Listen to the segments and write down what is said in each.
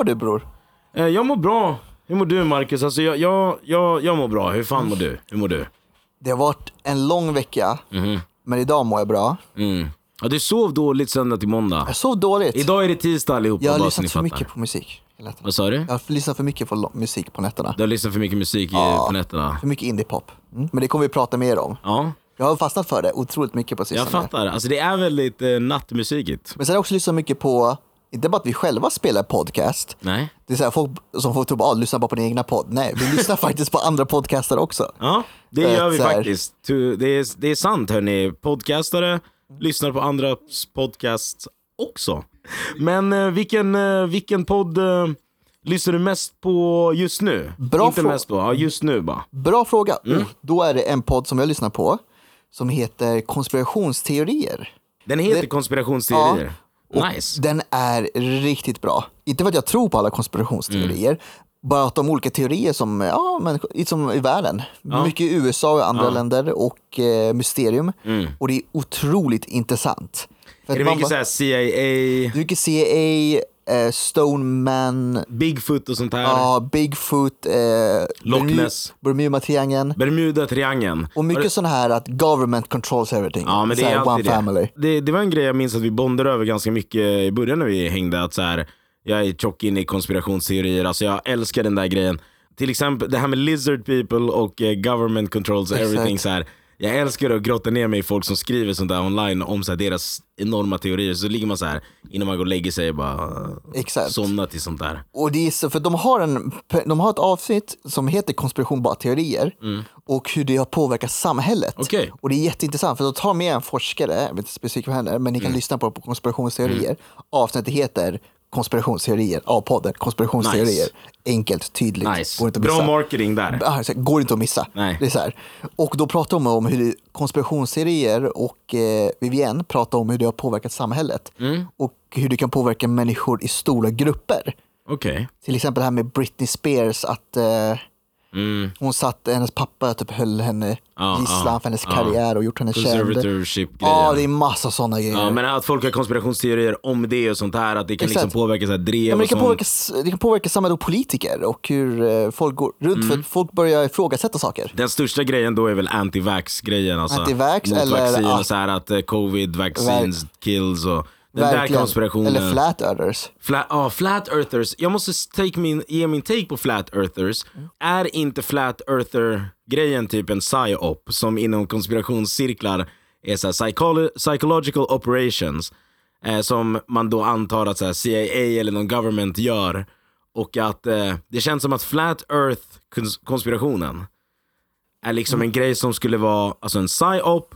mår du bror? Eh, jag mår bra. Hur mår du Marcus? Alltså, jag, jag, jag, jag mår bra. Hur fan mår du? Hur mår du? Det har varit en lång vecka, men idag mår jag bra. Mm. Ja, du sov dåligt söndag till måndag. Jag sov dåligt. Idag är det tisdag allihopa, jag har lyssnat för mycket på musik. Vad sa du? Jag har lyssnat för mycket på musik på nätterna. Du har lyssnat för mycket musik Ja. på nätterna? För mycket indiepop. Mm. Men det kommer vi prata mer om. Ja, Jag har fastnat för det otroligt mycket på jag sistone. fattar. Alltså det är väldigt eh, nattmusikigt. Men sen har jag också lyssnat mycket på, inte bara att vi själva spelar podcast. Nej? Det är så här, folk som får tro att ah, lyssna bara på din egna podd. Nej, vi lyssnar faktiskt på andra podcaster också. Ja, det gör att vi här- faktiskt. Det är, det är sant hörni. Podcastare lyssnar på andras podcasts också. Men eh, vilken, eh, vilken podd eh, lyssnar du mest på just nu? Bra Inte mest på, ja just nu bara. Bra fråga. Mm. Då är det en podd som jag lyssnar på som heter Konspirationsteorier. Den heter Det- konspirationsteorier. Nice. Den är riktigt bra. Inte för att jag tror på alla konspirationsteorier, Mm. bara att de olika teorier som, ja, men, som i världen. Mycket i USA och andra länder och eh, mysterium. Och det är otroligt intressant. För Mm. Är det mycket bara- CIA, Det är mycket CIA, eh, Stoneman, Bigfoot och sånt här? ja, Bigfoot, eh, Loch Ness. Bermuda-triangeln. Bermuda-triangeln. Och mycket sån här att government controls everything. Ja, men det Så är alltid one det. family. det. Det var en grej jag minns att vi bondade över ganska mycket i början när vi hängde. Att så här, jag är tjock inne i konspirationsteorier, alltså jag älskar den där grejen. Till exempel det här med lizard people och eh, government controls Exakt. everything. Så här, jag älskar att grotta ner mig i folk som skriver sånt där online om så deras enorma teorier. Så ligger man så här innan man går och lägger sig och bara Exakt. somnar till sånt där. Och det är så, för de har, en, de har ett avsnitt som heter konspiration bara teorier och hur det har påverkat samhället. Mm. Okej. Och det är jätteintressant för de tar med en forskare, jag vet inte specifikt vad händer, men ni kan Mm. lyssna på, på konspirationsteorier. Avsnittet heter konspirationsteorier av podden, konspirationsteorier. Nice. Enkelt, tydligt, Nice. går inte att Bra missa. marketing där. Ah, går inte att missa. Nej. Det är så här. Och då pratar de om hur konspirationsteorier och eh, Vivienne pratar om hur det har påverkat samhället. Mm. Och hur det kan påverka människor i stora grupper. Okej. Till exempel det här med Britney Spears, att eh, Mm. hon satt, hennes pappa typ höll henne gisslan ja, för hennes ja. karriär och gjort henne känd. Ja, det är massa sådana grejer. Ja, men att folk har konspirationsteorier om det och sånt här, att det kan liksom Exakt. påverka så här drev Ja, men det, kan påverka, det kan påverka samhället och politiker och hur eh, folk går runt Mm. för att folk börjar ifrågasätta saker. Den största grejen då är väl anti-vax-grejen. Alltså, Anti-vax eller vaccin att- så här att eh, covid vaccines kills och den där Verkligen. konspirationen. Eller flat earthers. Flat, ja, flat earthers. Jag måste take min, ge min take på flat earthers. Är inte flat earther-grejen typ en psyop som inom konspirationscirklar är så psycholo- psychological operations eh, som man då antar att så här, CIA eller någon government gör och att eh, det känns som att flat earth-konspirationen är liksom en grej som skulle vara alltså en psyop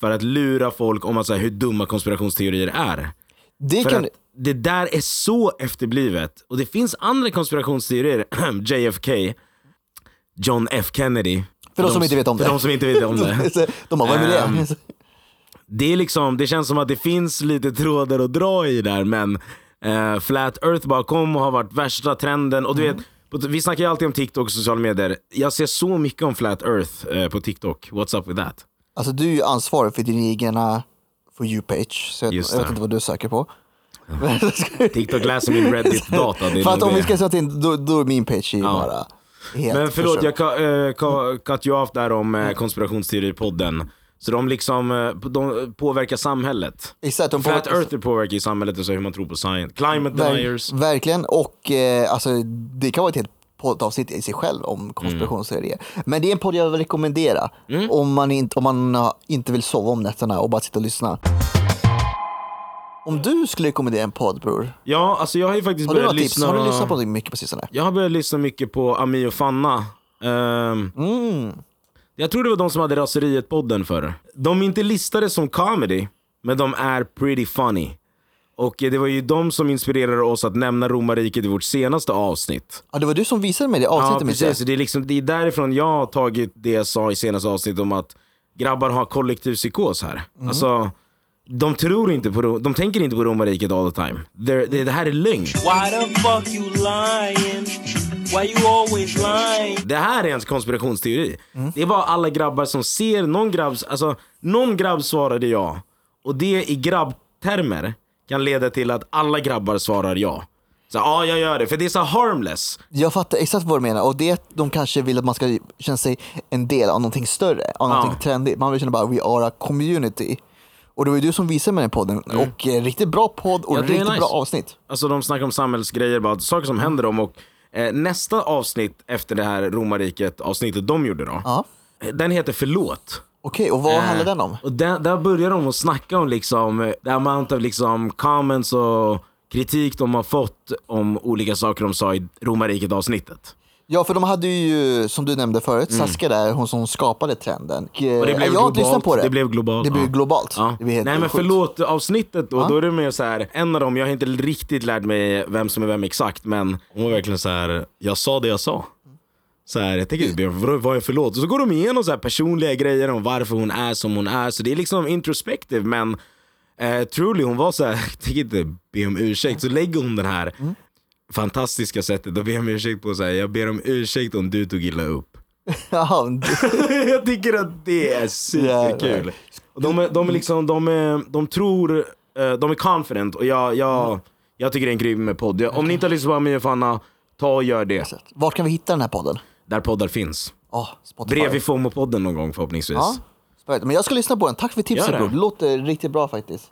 för att lura folk om att, så här, hur dumma konspirationsteorier är. Det För kan, att det där är så efterblivet. Och det finns andra konspirationsteorier. JFK, John F Kennedy. För de som inte vet om för det. de som inte vet om det. De bara, vad är Ehm, det? Det, är liksom, det känns som att det finns lite trådar att dra i där men eh, Flat Earth bara kom och har varit värsta trenden. Och du Mm. vet, vi snackar ju alltid om TikTok och sociala medier. Jag ser så mycket om Flat Earth eh, på TikTok. What's up with that? Alltså du är ju ansvarig för din egna For You-page, så jag, Just jag vet inte vad du söker på. TikTok läser min Reddit-data. För att om vi ska sätta in, då, då är min page ju Ja. bara helt Men förlåt, förstörd. jag eh, ka- cut you off där om eh, konspirationsteorier-podden. Så de liksom eh, de påverkar samhället. Exakt, de Flat påverkar- Earther påverkar ju samhället och så hur man tror på science. Climate Ver- deniers. Verkligen, och eh, alltså, det kan vara ett helt poddavsnitt i sig själv om konspirationsteorier. Men det är en podd jag vill rekommendera Mm. om, man inte, om man uh, inte vill sova om nätterna och bara sitta och lyssna. Om du skulle rekommendera en podd bror, Ja, alltså jag har ju faktiskt har börjat lyssna. Har du lyssnat på det mycket på sistone? Jag har börjat lyssna mycket på Ami och Fanna. Ehm, Mm. Jag tror det var de som hade Raseriet-podden förr. De är inte listade som comedy, men de är pretty funny. Och det var ju de som inspirerade oss att nämna romarriket i vårt senaste avsnitt. Ja, det var du som visade mig det Ja, avsnittet. jag. precis. Det är, liksom, det är därifrån jag har tagit det jag sa i senaste avsnittet om att grabbar har kollektiv psykos här. Mm. Alltså, de tror inte på, de tänker inte på romarriket all the time. They're- Det, det här är lögn. Why the fuck you lying? Why you always lying? Det här är en konspirationsteori. Det var alla grabbar som ser någon grabbs, alltså någon grabb svarade ja. Och det i grabbtermer kan leda till att alla grabbar svarar ja. Så ja, jag gör det, för det är så harmless. Jag fattar exakt vad du menar och det är att de kanske vill att man ska känna sig en del av någonting större, av någonting trendigt. Man vill känna bara we are a community. Och det var ju du som visade mig den podden och eh, riktigt bra podd och Mm. Ja, riktigt nice. bra avsnitt. Alltså de snackar om samhällsgrejer, bara saker som händer dem. Och eh, nästa avsnitt efter det här romarriket avsnittet de gjorde då, Ja. eh, den heter Förlåt. Okej, och vad Eh, handlar den om? Och där, där börjar de att snacka om liksom, eh, the amount of liksom comments och kritik de har fått om olika saker de sa i romarriket avsnittet. Ja, för de hade ju, som du nämnde förut, Saskia där, hon som skapade trenden. Och, Mm. Och det blev jag lyssnat globalt. på det. Det blev globalt. Det blev ja. globalt. Ja. Det blev Nej men sjukt. förlåt avsnittet då, Ja. då är det mer så här, en av dem, jag har inte riktigt lärt mig vem som är vem exakt, men hon var verkligen så här, jag sa det jag sa. Så här, jag tänker, vadå, vad är förlåt? Och så går de igenom så här personliga grejer om varför hon är som hon är, så det är liksom introspective men eh, truly hon var så här, jag tänker inte be om ursäkt, så lägger hon den här Mm. fantastiska sättet att be om ursäkt på så här, jag ber om ursäkt om du tog illa upp. Jag tycker att det är superkul. De, är, de är liksom, de, är, de tror, eh, de är confident och jag, jag, jag tycker det är en grym podd. Om ni inte har lyssnat på mig och Fanna, ta och gör det. Vart kan vi hitta den här podden? Där poddar finns. Oh, Spotify. Bredvid FOMO-podden någon gång förhoppningsvis. Ja, men jag ska lyssna på den. Tack för tipset bror. Det låter riktigt bra faktiskt.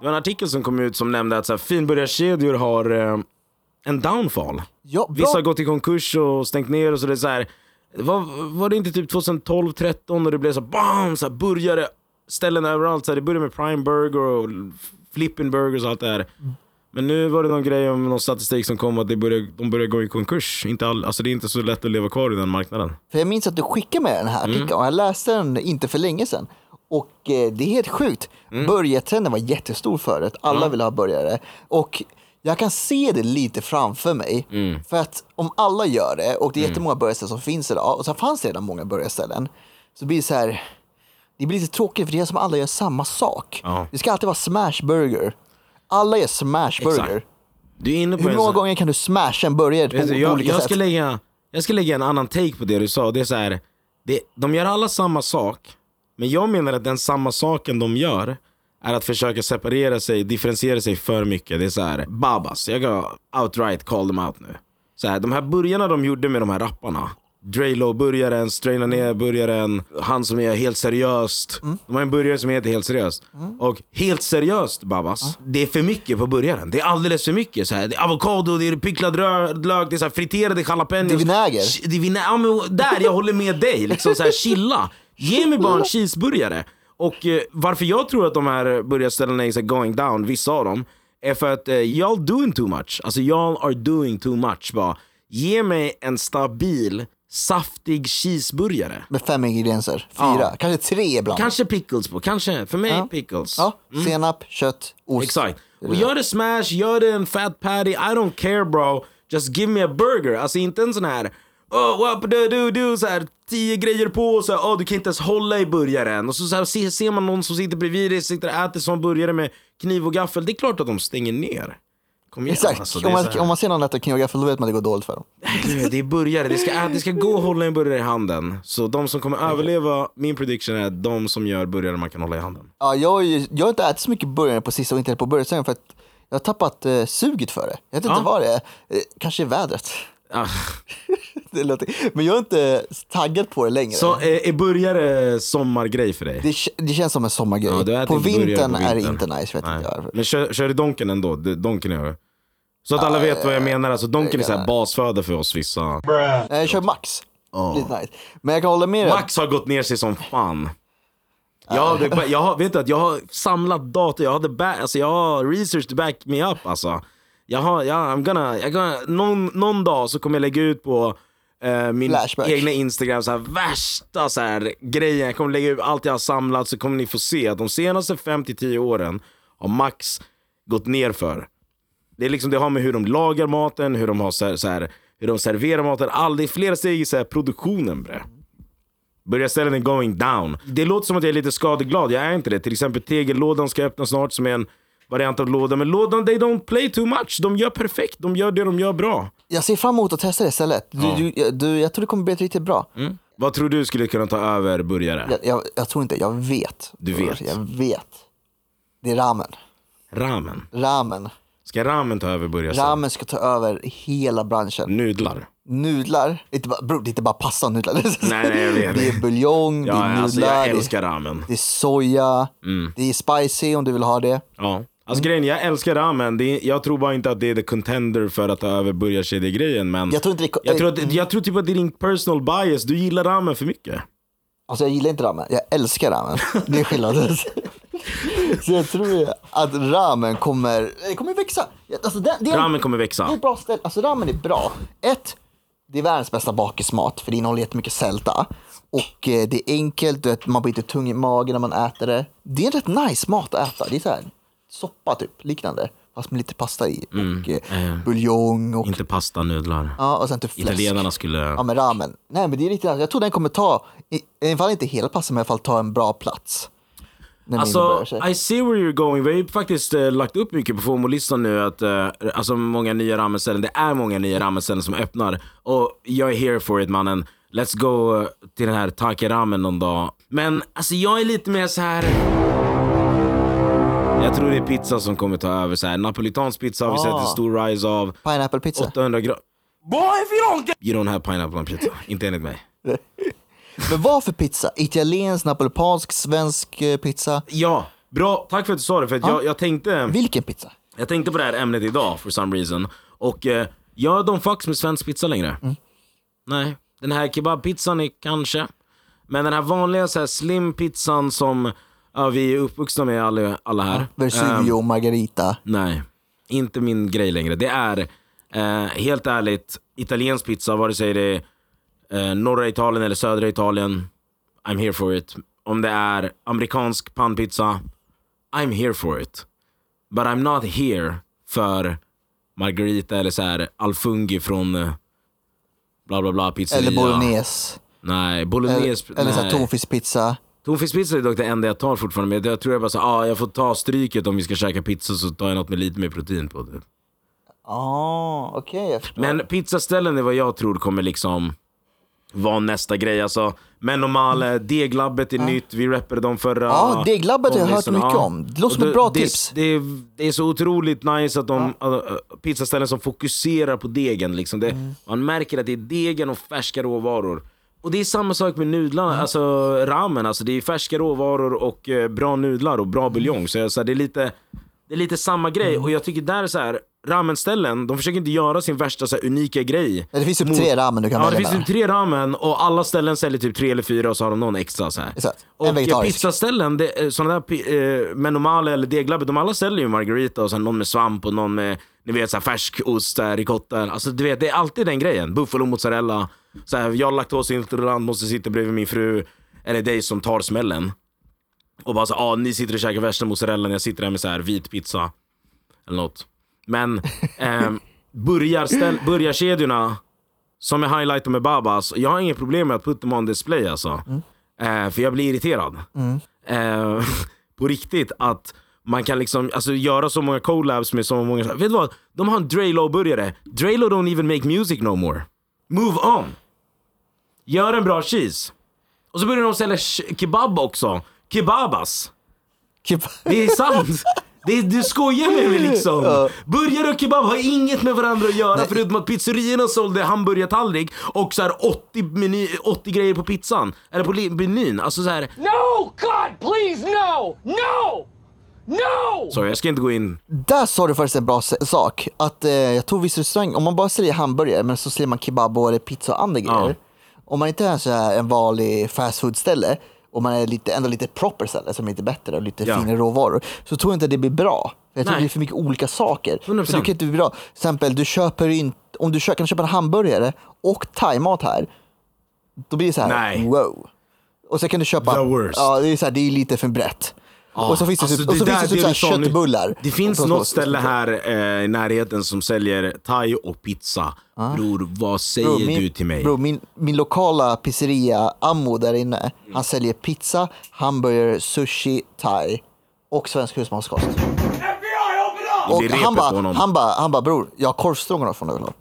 Det var en artikel som kom ut som nämnde att så här, finbörjarkedjor har eh, en downfall. Ja, bra. Vissa har gått i konkurs och stängt ner och så det är så här. Var, var det inte typ 2012, 13 och det blev så här, bam, så här burgare, ställen överallt. Så här, det började med Prime Burger och Flippin Burgers och allt det här. Men nu var det någon grej om någon statistik som kom att det började, de började gå i konkurs. Inte all, alltså det är inte så lätt att leva kvar i den marknaden. För jag minns att du skickade med den här Mm. artikeln och jag läste den inte för länge sedan. Och eh, det är helt sjukt. Mm. Burgartrenden var jättestor förut. Alla ville ha burgare. Och jag kan se det lite framför mig. Mm. För att om alla gör det och det är jättemånga burgarställen som finns idag och så fanns det redan många burgarställen. Så blir det så här. Det blir lite tråkigt för det är som alla gör samma sak. Ja. Det ska alltid vara smash burger. Alla gör smash burger. Exakt. Du är inne på Hur många gånger kan du smasha en burgare på, på jag, olika jag, sätt? ska lägga, jag ska lägga en annan take på det du sa. Det är så här, det, de gör alla samma sak, men jag menar att den samma saken de gör är att försöka separera sig, differentiera sig för mycket. Det är så här, Babas, jag kan outright call them out nu. Så här, de här burgarna de gjorde med de här rapparna, Draylo-burgaren, Straina ner-burgaren, han som är helt seriöst. De har en burgare som heter helt seriöst. Och helt seriöst Babas, det är för mycket på burgaren. Det är alldeles för mycket. Så här, det är avokado, det är picklad lök, det är så här friterade jalapenos. Det är vinäger. Det är vinä- ja, men där, jag håller med dig. Liksom så här, chilla. Ge mig bara en cheeseburgare. Och eh, varför jag tror att de här burgarställena är så going down, vissa av dem, är för att eh, y'all doing too much. Alltså y'all are doing too much. Bara, ge mig en stabil, saftig cheeseburgare. Med fem ingredienser. Fyra, Ja. kanske tre ibland. Kanske pickles på, kanske. För mig Ja. pickles. Ja, senap, kött, ost. Exakt. Och gör det smash, gör det en fat patty, I don't care bro. Just give me a burger. Alltså inte en sån här, oh what do do do, så här tio grejer på och så här, oh du kan inte ens hålla i burgaren. Och så, så här, ser, ser man någon som sitter bredvid dig, sitter och äter som burgare med kniv och gaffel. Det är klart att de stänger ner. Kom igen Exakt, alltså. Om, man, om man ser någon äta och gaffel då vet man att det går dåligt för dem. Det är burgare, det ska, det ska gå att hålla en burgare i handen. Så de som kommer överleva, min prediction är de som gör burgare man kan hålla i handen. Ja, jag, jag har inte ätit så mycket burgare på sista och inte heller på burgarställen för att jag har tappat eh, suget för det. Jag vet inte Ja. vad det är. Eh, kanske vädret. Ah. det låter, men jag är inte taggad på det längre. Så är, är burgare sommargrej för dig? det, det känns som en sommargrej. Ja, på, vintern på är det inte nice, vet Nej. inte. Men kör, kör du Donken ändå? Det- Donken är Så att alla Ja, vet vad jag ja, menar. Alltså Donken är så här ja. basföda för oss vissa. Nej, Jag kör Max. Lite nice. Men jag kan hålla med. Max har gått ner sig som fan. Jag, hade, jag, har, vet du, jag har samlat data, jag, hade back, alltså jag har research to back me up alltså. Jag har, jag, I'm gonna, jag gonna, någon, någon dag så kommer jag lägga ut på eh, min Flashback. egna instagram så här, värsta så här, grejen. Jag kommer lägga ut allt jag har samlat så kommer ni få se att de senaste 5-10 åren har Max gått ner för. Det, är liksom, det har med hur de lagar maten, hur de, har så här, så här, hur de serverar maten. All, det är flera steg i så här, produktionen bre. Burgarställen är going down. Det låter som att jag är lite skadeglad, jag är inte det. Till exempel tegellådan ska öppna snart som är en variant av låda. Men lådan, they don't play too much. De gör perfekt, de gör det de gör bra. Jag ser fram emot att testa det istället. Du, Ja. du, du, jag tror det kommer bli riktigt bra. Vad tror du skulle kunna ta över burgare? Jag, jag, jag tror inte, jag vet. Du vet. Jag vet. Det är ramen. Ramen. Ramen. Ska ramen ta över burgarställen? Ramen ska ta över hela branschen. Nudlar. Nudlar, det är inte bara, bro, det är inte bara pasta och nudlar. Nej, nej, jag vet. Det är buljong, det Ja, är alltså, nudlar, jag det, är, älskar ramen. det är soja, Mm. det är spicy om du vill ha det. Ja. Alltså grejen, jag älskar ramen. Det är, jag tror bara inte att det är the contender för att ta över burgarkedjegrejen. Men Jag tror inte det jag tror, att, jag tror typ att det är din personal bias. Du gillar ramen för mycket. Alltså jag gillar inte ramen, jag älskar ramen. Det är skillnaden. Så jag tror att ramen kommer, det kommer växa. Alltså det, det, är, Ramen kommer det är växa. bra ställe, alltså ramen är bra. Ett, det är världens bästa bakismat för det innehåller jättemycket sälta. Och eh, det är enkelt, man blir inte tung i magen när man äter det. Det är en rätt nice mat att äta. Det är så här, soppa typ, liknande. Fast med lite pasta i. Och eh, buljong och, Inte pasta, nudlar. ja, och sen typ fläsk. Italienarna skulle... Ja men ramen. Nej men det är riktigt, jag tror den kommer ta, i, i alla fall inte hela passet men i alla fall ta en bra plats. Alltså. I see where you're going. Vi har ju faktiskt eh, lagt upp mycket på FOMO-listan nu. Att, eh, alltså många nya ramenställen. Det är många nya ramenställen som öppnar. Och jag är here for it mannen. Let's go eh, till den här Take Ramen någon dag. Men alltså jag är lite mer så här. Jag tror det är pizza som kommer ta över. Så här. Napolitansk pizza har vi sett en stor rise av. Pineapple pizza. 800 gram. Boy, if you don't get You don't have pineapple on pizza. Inte enligt mig. Men vad för pizza? Italiensk, napolitansk, svensk eh, pizza? Ja, bra. Tack för att du sa det. För att jag, jag tänkte... Vilken pizza? Jag tänkte på det här ämnet idag for some reason. Och eh, ja, de fucks med svensk pizza längre. Nej, den här kebabpizzan är kanske. Men den här vanliga så här, slim pizzan som ja, vi är uppvuxna med alla, alla här. Vesuvio, margarita. Nej, inte min grej längre. Det är eh, helt ärligt italiensk pizza, vare sig det är eh, norra Italien eller södra Italien. I'm here for it. Om det är amerikansk pannpizza, I'm here for it. But I'm not here för margarita eller så här alfungi från eh, bla bla bla pizzeria. Eller bolognese. Nej, Eller, bolognese. eller så här tonfiskpizza. Är dock det enda jag tar fortfarande, men jag tror jag bara så, ah, jag får ta stryket om vi ska käka pizza så tar jag något med lite mer protein på det. Ah, okej jag förstår. Men pizzaställen är vad jag tror kommer liksom vara nästa grej. Alltså, Menomale, Deglabbet är nytt, vi rappade dem förra Ja, Deglabbet har jag hört mycket om. Det låter som ett bra det, tips. Det, är, det är så otroligt nice att de, äh, pizzaställen som fokuserar på degen. Liksom. Det, Mm. Man märker att det är degen och färska råvaror. Och det är samma sak med nudlarna, alltså ramen. Alltså, det är färska råvaror och eh, bra nudlar och bra buljong. Så, jag- så här, det, är lite, det är lite samma grej. Mm. Och jag tycker där är så här, ramenställen, de försöker inte göra sin värsta så här, unika grej. Ja, det finns typ mot- tre ramen du kan Ja, det välja finns mellan. typ tre ramen och alla ställen säljer typ tre eller fyra och så har de någon extra så här. Exakt. En Och vegetarisk. pizzaställen, det, eh, sådana där eh, Menomale eller Deglabbet, de alla säljer ju margarita och sen någon med svamp och någon med ni vet, så här, färskost, så här, ricotta. Alltså, du vet, det är alltid den grejen. Buffalo mozzarella. Så här, jag har laktosintolerant, måste sitta bredvid min fru eller dig som tar smällen. Och bara så ah, ni sitter och käkar värsta mozzarellan, jag sitter här med så här vit pizza. Eller något. Men ehm, burgarställ, burgarkedjorna som jag highlightar med Babas, jag har inget problem med att put them on display alltså. Eh, för jag blir irriterad. Eh, på riktigt att man kan liksom alltså, göra så många collabs med så många... Vet du vad? De har en Draylo-burgare. Draylo don't even make music no more. Move on! Gör en bra cheese. Och så börjar de sälja kebab också. Kebabas. Keb- Det är sant. Det är, du skojar med mig liksom. Burgare och kebab har inget med varandra att göra förutom att pizzerierna sålde hamburgartallrik och så här 80, meny, 80 grejer på pizzan. Eller på menyn. Alltså så här. No! God, please, no! No! No! Sorry, jag ska inte gå in. Där sa du faktiskt en bra sak. Att eh, jag tror vissa restauranger, om man bara säljer hamburgare men så säljer man kebab och eller pizza och andra grejer. Om man inte är så här en vanlig fast food ställe och man är lite, ändå lite proper ställe som är lite bättre och lite Ja. finare råvaror. Så tror jag inte det blir bra. Jag tror Nej. det blir för mycket olika saker. För 100%. det kan inte bli bra. Till exempel, du köper in, om du kö- kan köpa en hamburgare och thaimat här. Då blir det så här, Nej. wow. Och så kan du köpa, The worst. ja det är, så här, det är lite för brett. Och så finns det, Alltså, typ, och så det finns det typ det så här köttbullar. Det finns något ställe här eh, i närheten som säljer thai och pizza. Bror, vad säger Bro, min, du till mig? Bro, min, min lokala pizzeria, Ammo där inne, han säljer pizza, hamburgare, sushi, thai och svensk husmanskost. Och han bara, han bara, han bara bror, jag har korvstroganoff vill ha.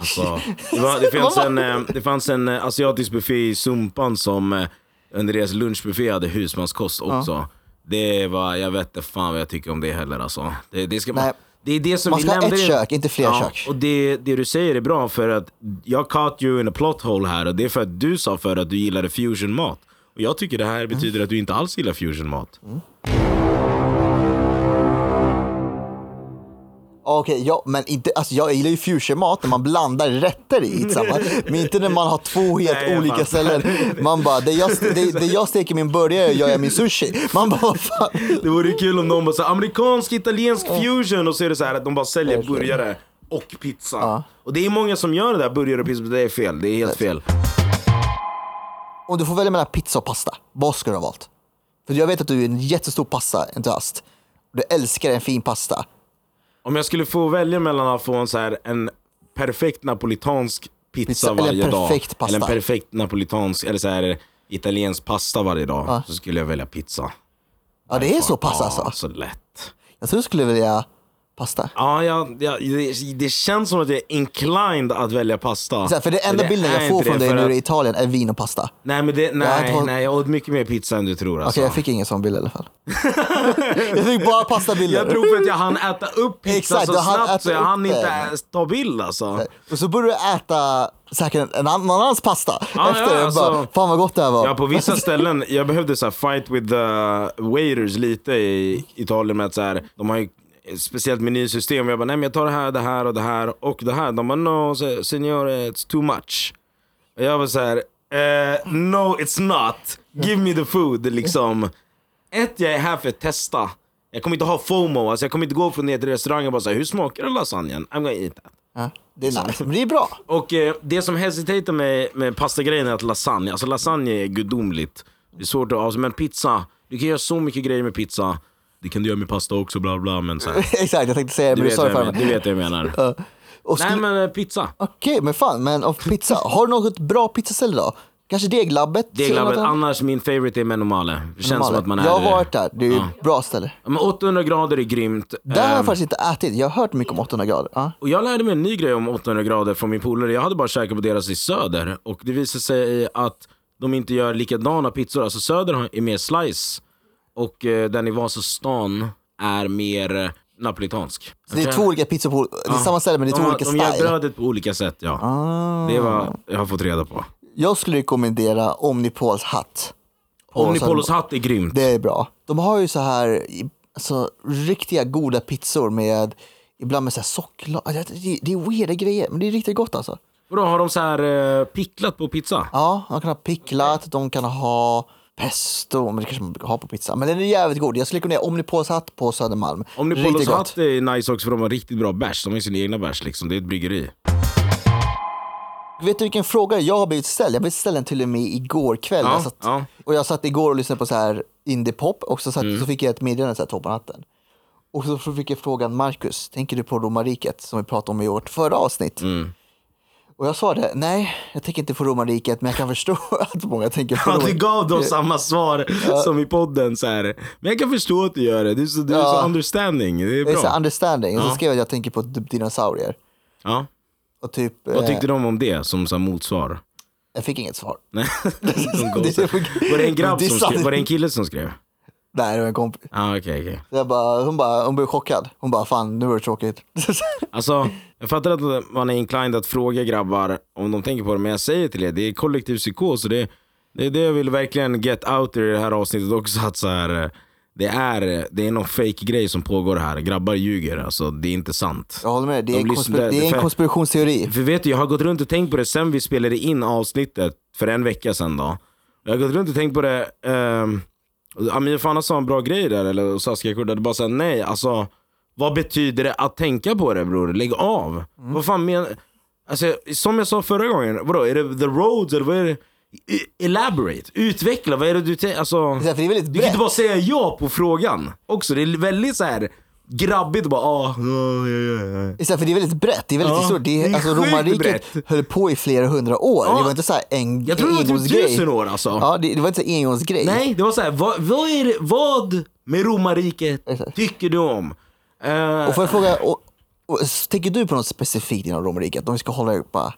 Alltså, det, var, det, fanns en, eh, det fanns en eh, asiatisk buffé i Sumpan som eh, under deras lunchbuffé hade husmanskost också. Det var, jag vet inte fan vad jag tycker om det heller alltså. Det, det ska, Nej. Det är det som Man vi ska ha ett kök, inte fler ja, kök. Och det, det du säger är bra för att jag caught you in a plot hole här och det är för att du sa för att du gillade fusionmat. Och jag tycker det här betyder att du inte alls gillar fusionmat. Okej, ja, men inte, alltså jag gillar ju fusionmat när man blandar rätter i ett. Men inte när man har två helt Nej, olika fattar. ställen. Man bara, det jag, det, det jag steker min burgare gör jag min sushi. Man bara, fan. Det vore kul om de bara så amerikansk italiensk fusion och så är det så här att de bara säljer burgare och pizza. Och det är många som gör det där, burgare och pizza, det är fel. Det är helt fel. Om du får välja mellan pizza och pasta, vad skulle du ha valt? För jag vet att du är en jättestor pastaentusiast. Du älskar en fin pasta. Om jag skulle få välja mellan att få en, så här, en perfekt napolitansk pizza, Pizza eller varje dag pasta. eller en perfekt napolitansk eller så här, italiensk pasta varje dag så skulle jag välja pizza. Ja, det är så pass ja, alltså. så lätt. Jag tror du skulle välja pasta. Ja, jag, jag, det, det känns som att jag är inclined att välja pasta. Så här, för det enda Men bilden jag får från det, dig nu att- i Italien är vin och pasta. Okej, Nej, men det, Jag nej, har- nej, jag åt mycket mer pizza än du tror alltså. jag fick ingen sån bild i alla fall. jag fick bara pastabilder. Jag tror för att jag hann äta upp pizza Exakt, så du snabbt så jag hann inte den. ä- ta bild alltså. Och så började du äta säkert en, annan- någon annans pasta Ja, efter. ja, bara, alltså- Fan vad gott det här var. Ja, på vissa ställen, jag behövde så här fight with the waiters lite i Italien med att så här, de har ju speciellt menysystem. Jag bara, nej men jag tar det här, det här och det här och det här. De bara, no se- senor, it's too much. Och jag var så här, eh, no it's not. Give me the food liksom. Ett, jag är här för att testa. Jag kommer inte ha FOMO, alltså jag kommer inte gå från ner till restaurangen och bara säga hur smakar lasagnen? I'm gonna eat that. Ja, det är nice, det är bra. Och eh, det som hesitatar med, med pastagrejen är att lasagne, alltså lasagne är gudomligt. Det är svårt att avsluta, men pizza, du kan göra så mycket grejer med pizza. Det kan du göra med pasta också, bla bla, men så här, Exakt, jag tänkte säga det, du, men du vet sa vad det jag för men, du mig. vet vad jag menar. Ja. Och Nej skulle- men eh, pizza. Okej, men fan, men av pizza. Har du något bra pizzaställe då? Kanske Deglabbet? Deglabbet, annars min favorite är Menomale. Det känns som att man är... Jag har varit där, det är ju ett bra ställe. Men 800 grader är grymt. Där har jag Ehm, faktiskt inte ätit, jag har hört mycket om 800 grader. Ja. Och jag lärde mig en ny grej om 800 grader från min polare. Jag hade bara käkat på deras i Söder och det visade sig att de inte gör likadana pizzor. Alltså Söder har- är mer slice och eh, den i Vasastan är mer eh, napolitansk. Så det är två olika pizzor på, det är samma ställe men det är två de, olika de gör style. brödet på olika sätt ja. Ah. Det var jag har fått reda på. Jag skulle rekommendera Omnipols hatt. Omnipolos Södermalm. hatt är grymt. Det är bra. De har ju så här alltså, riktiga goda pizzor med ibland med så här socker. Det, det, det är weirda grejer men det är riktigt gott alltså. Vadå, har de så här eh, picklat på pizza? Ja, de kan ha picklat, de kan ha pesto, men det kanske man brukar ha på pizza. Men den är jävligt god. Jag skulle rekommendera hatt på Södermalm. Omnipolos Riktigt gott. hatt är nice också för de har riktigt bra bärs. De har ju sin egna bärs liksom. Det är ett bryggeri. Vet du vilken fråga jag har blivit ställd? Jag blev ställd den till och med igår kväll. Ja, jag satt, ja. Och jag satt igår och lyssnade på så här indie-pop och så, satt, Mm. så fick jag ett meddelande så här toppen hatten. Och så fick jag frågan Marcus, tänker du på romarriket som vi pratade om i vårt förra avsnitt? Mm. Och jag sa det, nej, jag tänker inte på romarriket, men jag kan förstå att många tänker på Ja, du romarriket. gav dem samma svar som i podden. Så här. Men jag kan förstå att du gör det. Du är så, du är Ja. så understanding. Det är Det är så bra. understanding. Och så Ja. skrev jag att jag tänker på typ dinosaurier. Ja. Och typ, Vad eh, tyckte de om det som så motsvar? jag fick inget svar. Nej. De var det en grabb som skrev? Var det en kille som skrev? Nej, det var en kompis. Okej, okej. Så Jag bara, hon, bara, hon blev chockad. Hon bara, fan nu var det tråkigt. Alltså, jag fattar att man är inclined att fråga grabbar om de tänker på det, men jag säger till er, det är kollektiv psykos. Och det, det är det jag vill verkligen get out there i det här avsnittet också. Att så här, det, är, det är någon fake grej som pågår här. Grabbar ljuger, alltså det är inte sant. Jag håller med, det är, De en, konspir- det är en konspirationsteori. För vet du, jag har gått runt och tänkt på det sen vi spelade in avsnittet för en vecka sedan då. Jag har gått runt och tänkt på det, och Amir Fana sa en bra grej där, eller Saskia Kurdade bara sa nej, alltså vad betyder det att tänka på det bror? Lägg av. Vad fan menar Alltså, som jag sa förra gången, vadå, är det the roads eller vad är det? E- Elaborate, utveckla, vad är det du tänker? Alltså, Det är väldigt du kan inte brett. bara säga ja på frågan. Också, det är väldigt så här grabbigt bara ah, ja, ja, ja. Istället för det är väldigt brett, det är väldigt Ja, historiskt. Det är, det är alltså, romarriket höll på i flera hundra år. Ja. Det var inte så här en Jag tror det var typ tusen år alltså. Ja, det, det var inte så här engångsgrej. Nej, det var så här, vad, vad, är det, vad med romarriket Exakt. tycker du om? Eh, Och får jag fråga, och, och, tänker du på något specifikt inom romarriket? Om vi ska hålla det bara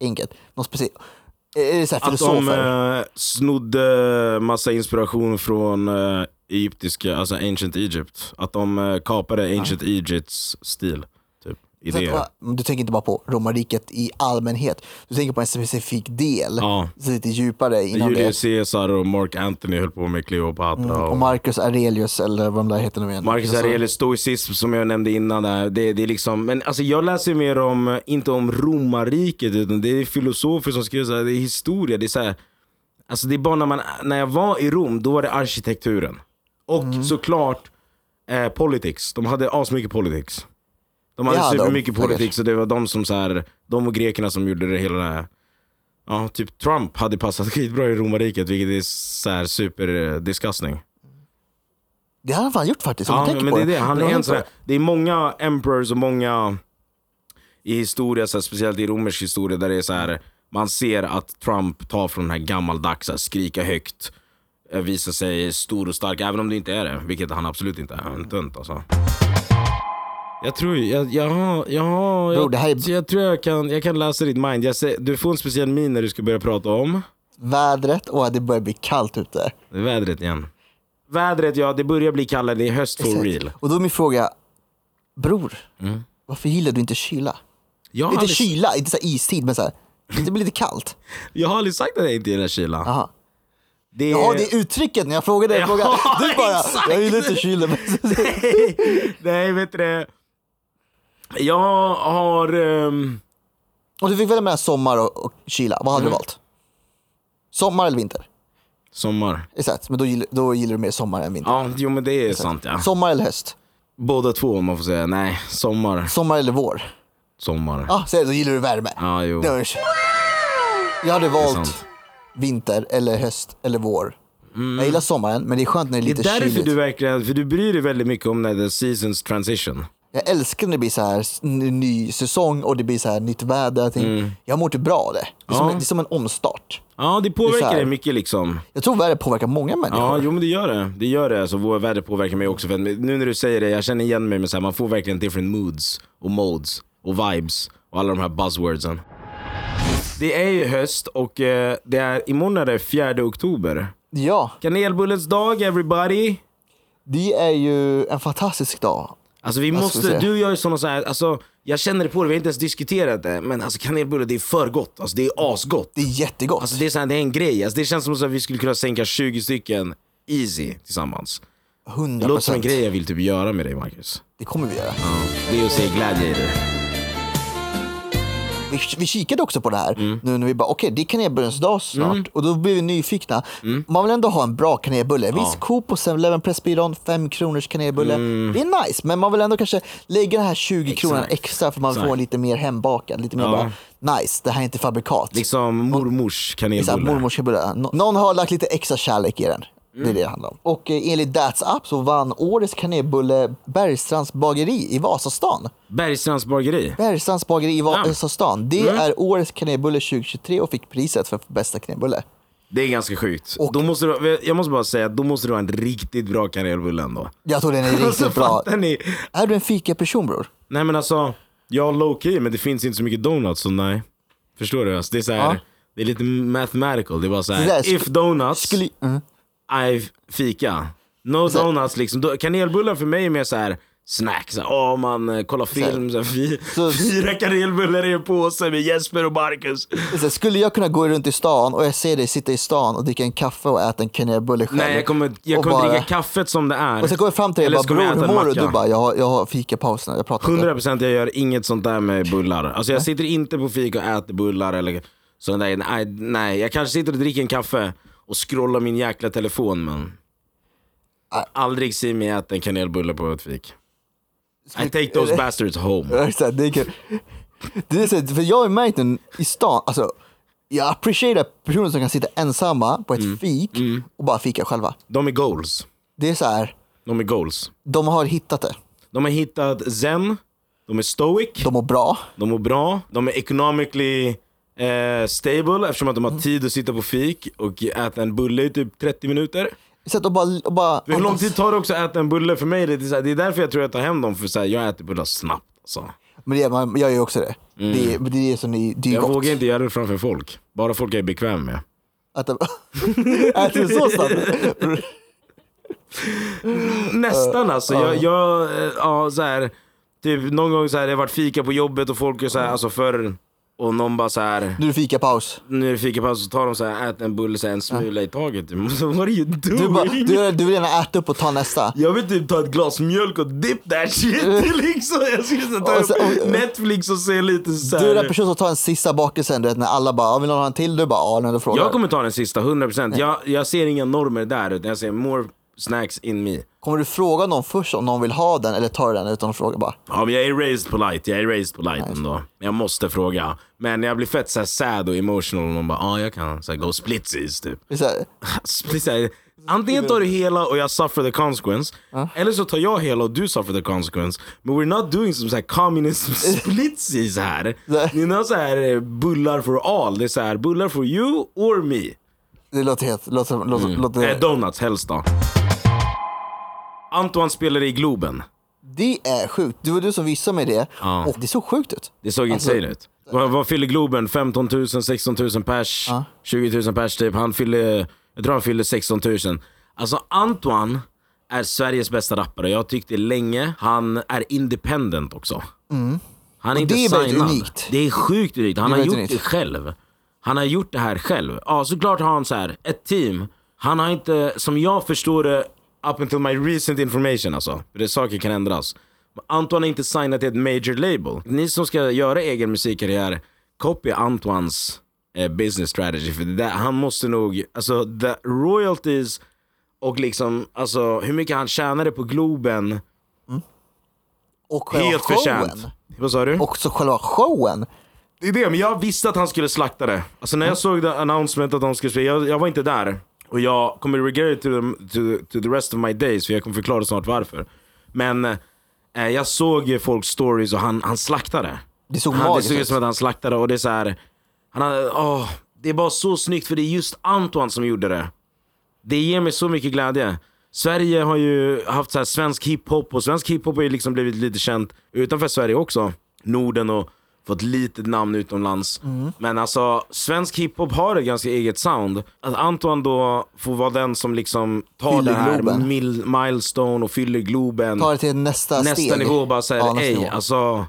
enkelt. Något specifikt. Så här Att de filosofer? eh, snodde massa inspiration från eh, egyptiska, alltså ancient Egypt. Att de eh, kapade ancient Egypts stil. Idéer. att, du tänker inte bara på romarriket i allmänhet. Du tänker på en specifik del. Ja. Så lite djupare inom Julius. Caesar och Mark Anthony höll på med Kleopatra. Mm, Och och Marcus Aurelius eller vad de där heter nu igen. Marcus Alltså, Aurelius stoicism som jag nämnde innan. Där, det, det är liksom, men alltså jag läser mer om, inte om romarriket, utan det är filosofer som skriver så här, det är historia. Det är så här, alltså det är bara när, man, när jag var i Rom, då var det arkitekturen. Och Mm. såklart eh, politics. De hade asmycket politics. De hade Ja, supermycket politics och det var de som så här, de och grekerna som gjorde det hela. Ja, typ Trump hade passat skitbra i romarriket, vilket är så här super disgusting. Det har han fan gjort faktiskt. om Ja, tänker men på det är det. Han Men är en här, det är många emperors och många i historia, så här, speciellt i romersk historia, där det är så här, man ser att Trump tar från den här gammaldags, så här, skrika högt, eh, visa sig stor och stark, även om det inte är det, vilket han absolut inte är. En tunt alltså. Jag tror, jag, jag har, jag har, Bro, jag, det här är- jag tror jag kan, jag kan läsa ditt mind. Jag ser, du får en speciell min när du ska börja prata om Vädret och att det börjar bli kallt ute. det är vädret igen. Vädret, ja det börjar bli kallare, det är höst for Exakt. real. Och då är min fråga, bror, Mm. varför gillar du inte kyla? Jag Inte aldrig- kyla, inte så istid, men så här, det blir lite kallt. Jag har aldrig sagt att jag inte gillar kyla. Aha. Det. Ja, det är uttrycket när jag frågade dig. Ja, frågan. Du bara, exakt. jag gillar inte kyla. Men... Nej, vet du det? Jag har... ehm, Och du fick välja mellan sommar och, och kyla, vad hade Mm. du valt? Sommar eller vinter? sommar. Exakt, men då gillar, då gillar du mer sommar än vinter. Ja, jo men det är sant ja. Sommar eller höst? Båda två om man får säga. Nej, sommar. Sommar eller vår? Sommar. Ja, ah, då gillar du värme. Ja, jo. Det Jag hade valt vinter eller höst eller vår. Jag gillar sommaren, men det är skönt när det är Mm. Det lite är därför kyligt. du verkligen, för du bryr dig väldigt mycket om när the seasons transition. Jag älskar när det blir så här ny säsong och det blir så här nytt väder. och allting. Jag mår inte bra av det. Det är, som, Mm. Ja. en- det är som en omstart. Ja, det påverkar dig mycket liksom. Jag tror vädret påverkar många människor. Ja, jo men det gör det. Det gör det. Alltså, väder påverkar mig också. För att nu när du säger det, jag känner igen mig med så här, man får verkligen different moods och modes och vibes och alla de här buzzwordsen. Det är ju höst och eh, det är, imorgon är det 4 oktober. ja, Kanelbullens dag everybody. det är ju en fantastisk dag. Alltså vi måste, säga? du gör ju såna så här, alltså jag känner det på det, vi har inte ens diskuterat det. Men alltså kanelbulle det är för gott, alltså det är asgott. Det är jättegott. Alltså det är, så här, det är en grej, alltså, det känns som att vi skulle kunna sänka 20 stycken easy tillsammans. 100%. Det låter som en grej jag vill typ göra med dig Marcus. Det kommer vi göra. Det är att se Gladiator. Vi, vi kikade också på det här Mm. nu när vi bara, okej det är kanelbullens dag snart och då blev vi nyfikna. Man vill ändå ha en bra kanelbulle. Visst, Coop och 7-Eleven Pressbyrån, 5 kronors kanelbulle. Det är nice, men man vill ändå kanske lägga den här 20 kronorna Mm. Exakt. extra för man Exakt. får lite mer hembakad. Lite mer Ja. bara, nice, det här är inte fabrikat. Liksom mormors kanelbulle. mormors kanelbulle. Nå- Någon har lagt lite extra kärlek i den. Det är det det handlar om. Och eh, enligt That's Up så vann årets kanelbulle Bergstrands bageri i Vasastan. Bergstrands bageri. Bergstrands bageri i Vasastan. Det Mm. är årets kanelbulle 2023 och fick priset för bästa kanelbulle. Det är ganska sjukt. Och- Då måste du, jag måste bara säga, då måste du ha en riktigt bra kanelbulle ändå. Jag tror den är riktigt Alltså bra. fattar ni? Är du en fika-person bror? Nej men alltså, jag low key men det finns inte så mycket donuts så nej. Förstår du? Alltså, det är så här, Ja. det är lite mathematical. Det är bara så här, if donuts, Skulle... Mm. I fika. No Så- donuts liksom. Då- Kanelbullar för mig är mer så här snack. Så här, åh man eh, kollar film, så här, fy, Så- fyra kanelbullar i en påse med Jesper och Marcus. Så Skulle jag kunna gå runt i stan och jag ser dig sitta i stan och dricka en kaffe och äta en kanelbulle själv? Nej jag kommer, jag och kommer bara- dricka kaffet som det är. Och sen går jag fram till dig Eller och bara bror hur en mår du? macka. Du bara jag har, jag har fikapausen, jag pratar inte. 100% jag gör inget sånt där med bullar. Alltså jag sitter inte på fika och äter bullar eller sånt där. Nej, nej, jag kanske sitter och dricker en kaffe och scrollar min jäkla telefon men Nej. Aldrig se mig äta en kanelbulle på ett fik. I take those bastards home. Exakt, det är kul. Det är så, för jag har märkt den i stan, alltså jag appreciatar personer som kan sitta ensamma på ett Mm. fik och bara fika själva. De är goals. Det är så här, De är goals. de har hittat det. De har hittat zen, de är stoic, De mår bra. de mår bra, de är economically eh, stable eftersom att de har tid att sitta på fik och äta en bulle i typ 30 minuter. Så att de bara, och bara Hur lång tid tar det också att äta en bulle för mig? Det är, så här, det är därför jag tror jag tar hem dem, för så här, jag äter bullar snabbt. Alltså. Men det, man, jag gör också det. Det, är- det är det som ni, det är Jag gott. vågar inte göra det framför folk. Bara folk jag är bekväm med. Det, äter du så snabbt? Nästan alltså. Jag, jag eh, ja, så här, typ någon gång så här, det har varit fika på jobbet och folk är så här, alltså förr och någon bara så här. Nu är det fikapaus. Nu är det fikapaus så tar de så här, ät en bulle, så här, en smula i taget. What are you doing? Du, bara, du, du vill gärna äta upp och ta nästa. Jag vill typ ta ett glas mjölk och dip that shit liksom. Jag skulle ta Och så- upp och- Netflix och se lite så Du är den personen som tar en sista bakelsen, du vet när alla bara, "Ja, vill någon ha en till? Du bara, ja, du frågar. Jag kommer ta den sista, 100%. Jag, jag ser inga normer där, utan jag ser more snacks in me. Kommer du fråga någon först om någon vill ha den eller tar du den utan att fråga bara? Ja, men jag är raised polite, jag är raised polite ändå. Jag måste fråga. Men jag blir fett så här sad och emotional om man bara, ja ah, jag kan så här, go splitsies typ. Split, så här, antingen tar du hela och jag suffer the consequence, eller så tar jag hela och du suffer the consequence. Men we're not doing some så här communism splitsies här. Det är så här eh, bullar for all. Det är så här, bullar for you or me. det låter helt, låter, låter, låter Eh, donuts helst då. Antoine spelade i Globen. Det är sjukt. Det var du som visade mig det Ja. och det såg sjukt ut. Det såg Alltså- insane ut. Vad, vad fyller Globen? 15 000, 16 000 pers, 20 000 pers typ. Han fyllde, jag tror han fyllde 16 000. Alltså Antoine är Sveriges bästa rappare. Jag har tyckt det länge. Han är independent också. Han är Och inte det är signad. unikt. Det är sjukt unikt. Han har gjort unikt. det själv. Han har gjort det här själv. Ja, såklart har han så här ett team. Han har inte, som jag förstår det, up until my recent information alltså. För det saker kan ändras. Antoine är inte signat till ett major label. Ni som ska göra egen musikkarriär, copy Antoines eh, business strategy. För det där, han måste nog, alltså the royalties och liksom, alltså hur mycket han tjänade på Globen, Och själva helt showen. förtjänt. Vad sa du? Också själva showen. Det är det, men jag visste att han skulle slakta det. Alltså när jag såg det announcement att de skulle spela, jag, jag var inte där. Och jag kommer regret it to the, to, to the rest of my days, för jag kommer förklara snart varför. Men eh, jag såg folks stories och han, han slaktade. Det såg han, det såg ut. som att han slaktade och det är så här, han hade, åh, det är bara så snyggt för det är just Antoine som gjorde det. Det ger mig så mycket glädje. Sverige har ju haft så här svensk hiphop och svensk hiphop har ju liksom blivit lite känt utanför Sverige också. Norden och fått litet namn utomlands. Mm. Men alltså svensk hiphop har ett ganska eget sound. Att Antoine då får vara den som liksom tar Fyller det här mil, milestone och fyller Globen Ta det till nästa, nästa steg. nivå och bara säger Ja, nästa ej, nivå. alltså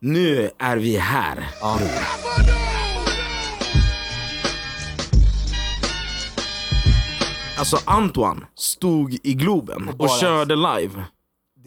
nu är vi här. Ja. Alltså Antoine stod i Globen och, bara- körde live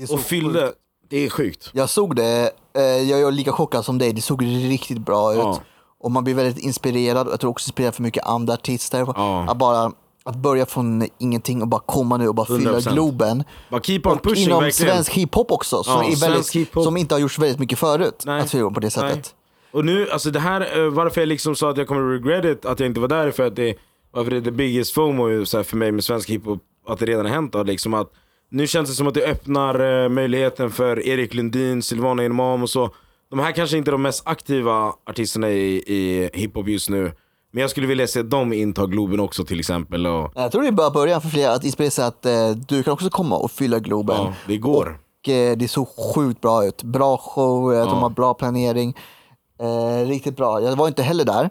och fyllde. sjukt. Det är sjukt. Jag såg det, eh, jag är lika chockad som dig, det såg riktigt bra ut. Ja. Och man blir väldigt inspirerad, jag tror också inspirerad för mycket andra artister. Ja. Att bara att börja från ingenting och bara komma nu och bara fylla 100%. Globen. Bara keep on Och pushing inom verkligen. svensk hiphop också, som, Ja, väldigt, som inte har gjorts väldigt mycket förut. Nej. Att fylla på det Nej. sättet. Och nu, alltså det här, eh, varför jag liksom sa att jag kommer regret it, att jag inte var där, är för att det, varför det är the biggest FOMO så för mig med svensk hiphop, att det redan har hänt då, liksom att nu känns det som att det öppnar eh, möjligheten för Erik Lundin, Silvana Imam och så. De här kanske inte är de mest aktiva artisterna i, i hiphop just nu, men jag skulle vilja se dem inta Globen också till exempel. Och, Jag tror det är bara början för flera att inspirera sig att eh, du kan också komma och fylla Globen. ja, det går. Och eh, det såg sjukt bra ut. Bra show, eh, de har bra planering. Eh, riktigt bra. Jag var inte heller där.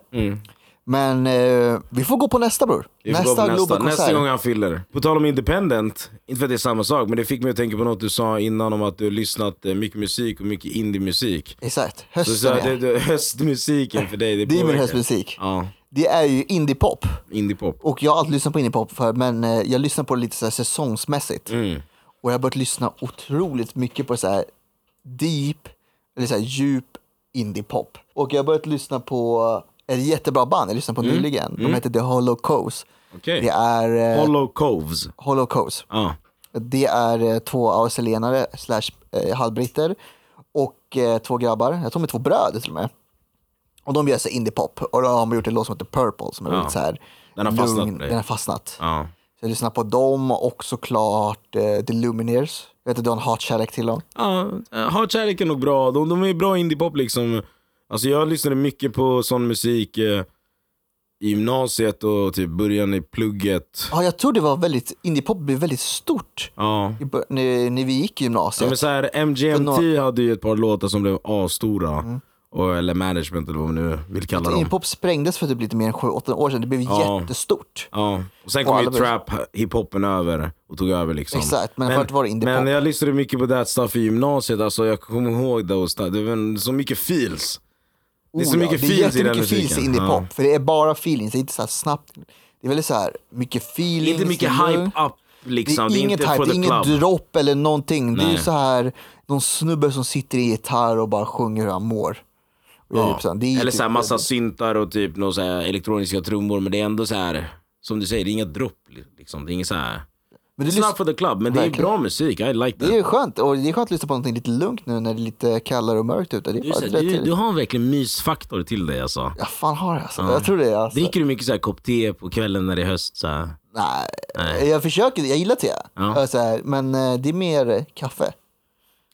Men eh, vi får gå på nästa bror. Vi Nästa nästa, nästa gång han fyller. På tal om independent, inte för att det är samma sak, men det fick mig att tänka på något du sa innan om att du har lyssnat eh, mycket musik och mycket indie-musik. Exakt, Så, hösten så är. det, det, höstmusiken för dig, det, Det är min höstmusik. Ja, Det är ju indiepop. indiepop. Och jag har alltid lyssnat på indiepop för, men eh, jag lyssnar på det lite så här säsongsmässigt. Mm. Och jag har börjat lyssna otroligt mycket på så här deep, eller så här djup indiepop. Och jag har börjat lyssna på ett jättebra band jag lyssnade på nyligen. De heter The Hollow. Mm. Okej. Det är eh, Hollow Coves. Hollow Coast. Ja. Det är eh, två australienare slash eh, halvbritter och eh, två grabbar, jag tror de är två bröder till och med. Och de gör så indiepop och då har de gjort en låt som heter Purple som är Ja. lite så här Den har fastnat lugn. Den har fastnat. ja. Så jag lyssnar på dem och såklart eh, The Lumineers. Jag vet att du har en hatkärlek till dem. Ja, eh, Hatkärlek är nog bra. De, de är bra indiepop liksom. Alltså jag lyssnade mycket på sån musik eh, i gymnasiet och typ början i plugget. Ja, jag tror det var väldigt, indiepop blev väldigt stort Ja. i bör- när, när vi gick i Ja, gymnasiet. men så här, MGMT hade ju ett par låtar som blev asstora. Mm. Och, eller management eller vad man nu vill kalla dem. Hiphop sprängdes för typ lite mer än 7-8 år sedan. Det blev Ja. jättestort. Ja, och sen kom ju alla började- trap hiphopen över och tog över liksom. Exakt, men förut var det indie Men jag lyssnade mycket på that stuff i gymnasiet, alltså jag kommer ihåg those stuff. det var så mycket feels. Det är så mycket det är feels i den jättemycket feels i musiken. indie Ja. För det är bara feelings, det är inte så här snabbt. Det är väldigt så här mycket feelings. Inte mycket det är hype up liksom, det är, inget hype, det är the ingen club. dropp eller någonting. Det är Nej. så här, någon snubbe som sitter i gitarr och bara sjunger hur han mår. Det är Ja. typ det är Eller typ- så här massa syntar och typ några elektroniska trummor, men det är ändå så här som du säger, det är inga dropp liksom. Det är inget så här. Men det, It's not for the club, men det är Verkligen. bra musik, I like that. det är skönt, och det är skönt att lyssna på någonting lite lugnt nu när det är lite kallare och mörkt ute. Det är Du, här, du, du har en verkligen mysfaktor till dig alltså. Jag fan har det alltså. Jag tror det. Alltså. Dricker du mycket så här kopp te på kvällen när det är höst? Så här? Nej, jag försöker, jag gillar te. Ja. Så här, men eh, det är mer eh, kaffe.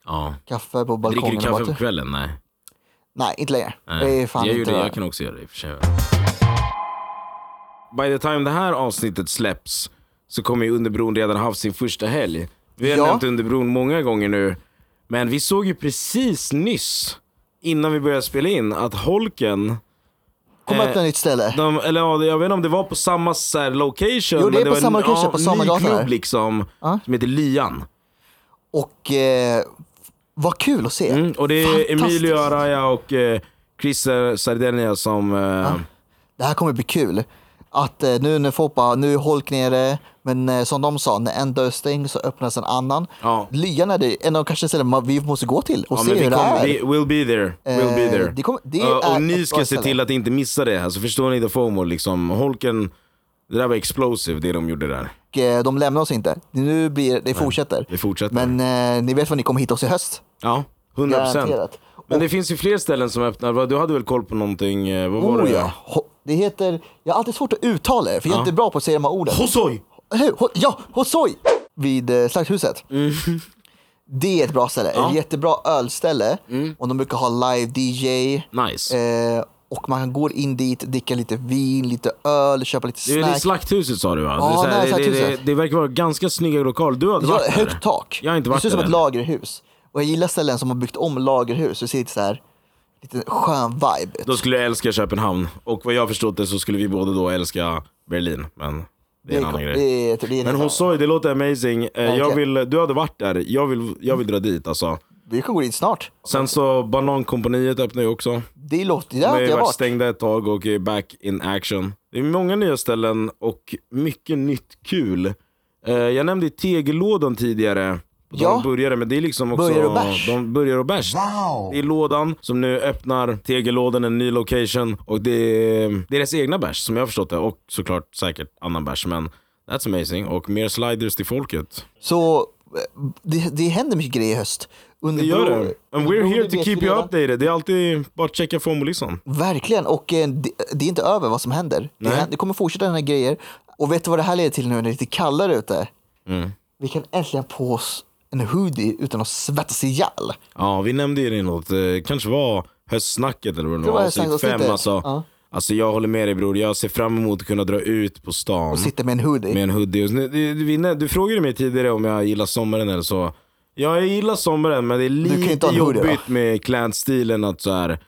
Ja. Kaffe på Dricker balkongen. du och kaffe på kvällen? Nej. Nej, inte längre. Nej. Det jag, inte gjorde, jag kan också göra det i och för sig. By the time det här avsnittet släpps så kommer ju Underbron redan ha haft sin första helg. Vi har Ja. nämnt Underbron många gånger nu. Men vi såg ju precis nyss, innan vi började spela in, att Holken Kommer Eh, öppna nytt ställe. de, eller ja, jag vet inte om det var på samma så här, location. Jo, det är på var en- samma location, ja, på samma ny gata klubb där. liksom, Ja. som heter Lyan. Och eh, vad kul att se. Mm, och det är. Emilio Araya och eh, Chris Sardenia som... Eh, Det här kommer bli kul. Att eh, nu när bara, nu är Holk nere, men eh, som de sa, när en dörr stängs så öppnas en annan. Ja. Lyan är det en av kanske ställen vi måste gå till och Ja, se hur det kommer, är. vi, we'll be there. We'll be Eh, there. det kommer- det är och ni ska se ställe. till att inte missa det. Alltså, förstår ni the FOMO? Liksom, Holken, det där var explosive det de gjorde där. Och, de lämnar oss inte. Nu blir det fortsätter. Det fortsätter. Men eh, ni vet vad ni kommer hitta oss i höst. ja, 100 procent. Garanterat. Men det finns ju fler ställen som öppnar. Du hade väl koll på någonting? eh, Vad var Oh, det? ja. Det heter, jag har alltid svårt att uttala det, för jag är inte bra på att säga de här orden. Hosoi! Ja, Hosoi! Vid eh, Slakthuset. Mm. Det är ett bra ställe, ett jättebra ölställe. Mm. Och de brukar ha live DJ. Nice. Eh, och man går in dit, dricka lite vin, lite öl, köpa lite det är det snack. Slakthuset sa du va? Ja, det, är här, nära det, det, det, Slakthuset. det verkar vara ganska snygga lokaler. Du hade Ja, varit där? högt tak. Jag har inte det varit ser ut som ett lagerhus. Och jag gillar ställen som har byggt om lagerhus. Det ser lite så här, lite skön vibe ut. Då skulle jag älska Köpenhamn. Och vad jag förstått det så skulle vi båda då älska Berlin. Men det är en annan grej. är- det är- Men Hosoi, det låter amazing. Eh, Jag vill, du hade varit där, jag vill, jag vill dra dit alltså. Vi kan gå dit snart. Sen så Banankompaniet öppnar ju också. Det låter, det De har ju jag varit stängda ett tag och är back in action. Det är många nya ställen och mycket nytt kul. Eh, Jag nämnde Tegellådan tidigare. De Ja. började, men det är liksom också... Burgare och bärs. De börjar och bärs. Det är lådan som nu öppnar Tegellådan, en ny location. Och det är deras egna bärs som jag har förstått det. Och såklart säkert annan bärs. Men that's amazing. Och mer sliders till folket. Så eh, det, det händer mycket grejer i höst. Under Det gör det. And we're here to keep you updated. Det är alltid bara att checka FOMO-listan. Verkligen, och eh, det, det är inte över vad som händer. Det, händer- det kommer fortsätta den här grejer. Och vet du vad det här leder till nu när det är lite kallare ute? Mm. Vi kan äntligen på oss en hoodie utan att svettas ihjäl. Ja, vi nämnde ju det i något, eh, kanske var höstsnacket eller vad det var, avsnitt fem. Alltså, Ja. alltså jag håller med dig bror, jag ser fram emot att kunna dra ut på stan Sitta med en hoodie. med en hoodie. Och Du, du, du, du frågade mig tidigare om jag gillar sommaren eller så. Ja, jag gillar sommaren men det är lite en hoodie, jobbigt med klädstilen att så här.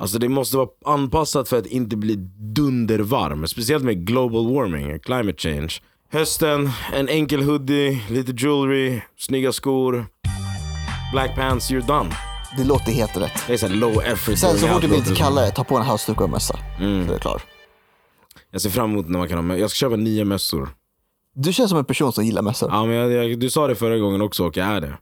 Alltså det måste vara anpassat för att inte bli dundervarm. Speciellt med global warming, climate change. Hösten, en enkel hoodie, lite jewelry, snygga skor. Black pants, you're done. Det låter helt rätt. Det är såhär low effort. Sen så fort det blir lite kallare, ta på en halsduk och en mössa. Mm. Så är det klar. Jag ser fram emot när man kan ha med. Jag ska köpa nya mössor. Du känns som en person som gillar mössor. Ja, men jag, jag, du sa det förra gången också och jag är det.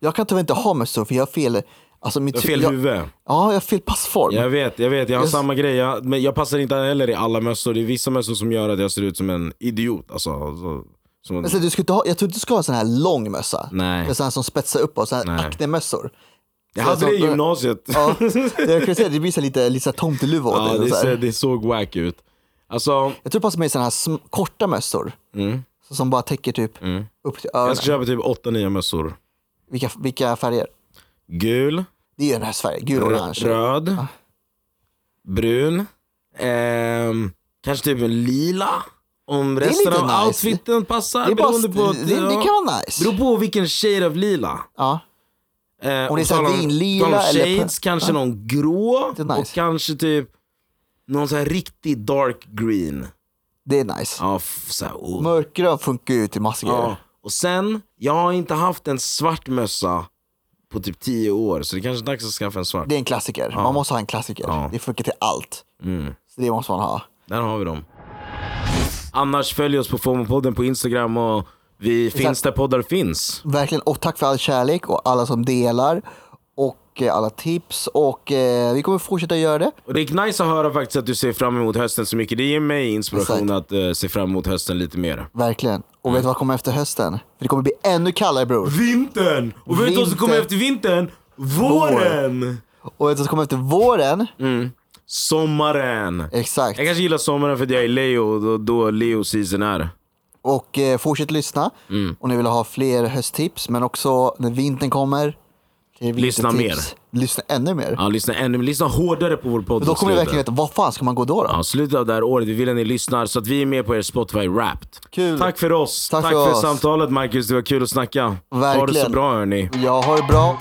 Jag kan tyvärr inte ha mössor för jag har fel, alltså mitt, Jag fel jag, huvud. Ja, jag har fel passform. Jag vet, jag vet. Jag har Jag- samma grej. Jag, men jag passar inte heller i alla mössor. Det är vissa mössor som gör att jag ser ut som en idiot. Alltså, så, som, Alltså, du ska inte ha, jag tror inte du ska ha en sån här lång mössa. Nej. En sån här som spetsar upp och sån här aknemössor. jag hade det i gymnasiet. Ja, jag kan säga det blir så lite, lite så tomteluva åt Ja, det, så här. det såg wack ut. Alltså, Jag tror det passar mig i såna här korta mössor. mm, så- Som bara täcker typ upp till jag öronen. ska köpa typ åtta nya mössor. Vilka, vilka färger? Gul, Det är ju den här färgen, gul och orange. röd, brun, ehm, kanske typ en lila. Om resten av nice. outfiten passar. Det, är bara, på det, det ja, kan vara nice. beror på vilken shade av lila. Ja. Eh, Om det är vinlila eller- shades, kanske någon grå Det nice. och kanske typ någon så här riktig dark green. Det är nice. Ja, så här, oh. Mörkgrön funkar ju till massa ja. Och sen, jag har inte haft en svart mössa på typ 10 år, så det kanske är dags att skaffa en svart. Det är en klassiker. Man måste ha en klassiker. Ja. Det funkar till allt. Mm. Så det måste man ha. Där har vi dem. Annars följ oss på FOMO-podden på Instagram och vi finns där poddar finns. Verkligen. Och tack för all kärlek och alla som delar. Och eh, alla tips. Och eh, vi kommer fortsätta göra det. Och det är nice att höra faktiskt att du ser fram emot hösten så mycket. Det ger mig inspiration att eh, se fram emot hösten lite mer. Verkligen. Och Mm. vet du vad kommer efter hösten? För det kommer bli ännu kallare bror. Vintern! Och vet du vad som kommer efter vintern? Våren! Och vet du vad som kommer efter våren? Mm. Sommaren! Exakt. Jag kanske gillar sommaren för att jag är Leo och då, då Leo season är. Och eh, fortsätt lyssna. Mm. Om ni vill ha fler hösttips. Men också när vintern kommer. Lyssna vintertips. Lyssna ännu mer. Ja, lyssna, ännu, lyssna hårdare på vår podd. Då i kommer ni verkligen veta, vad fan ska man gå då? då? Ja, slutet av det här året, vi vill att ni lyssnar så att vi är med på er Spotify Wrapped. Kul. Tack för oss. Tack Tack, för för, oss. samtalet Marcus, det var kul att snacka. Ha det så Verkligen. bra hörni. Jag har det bra.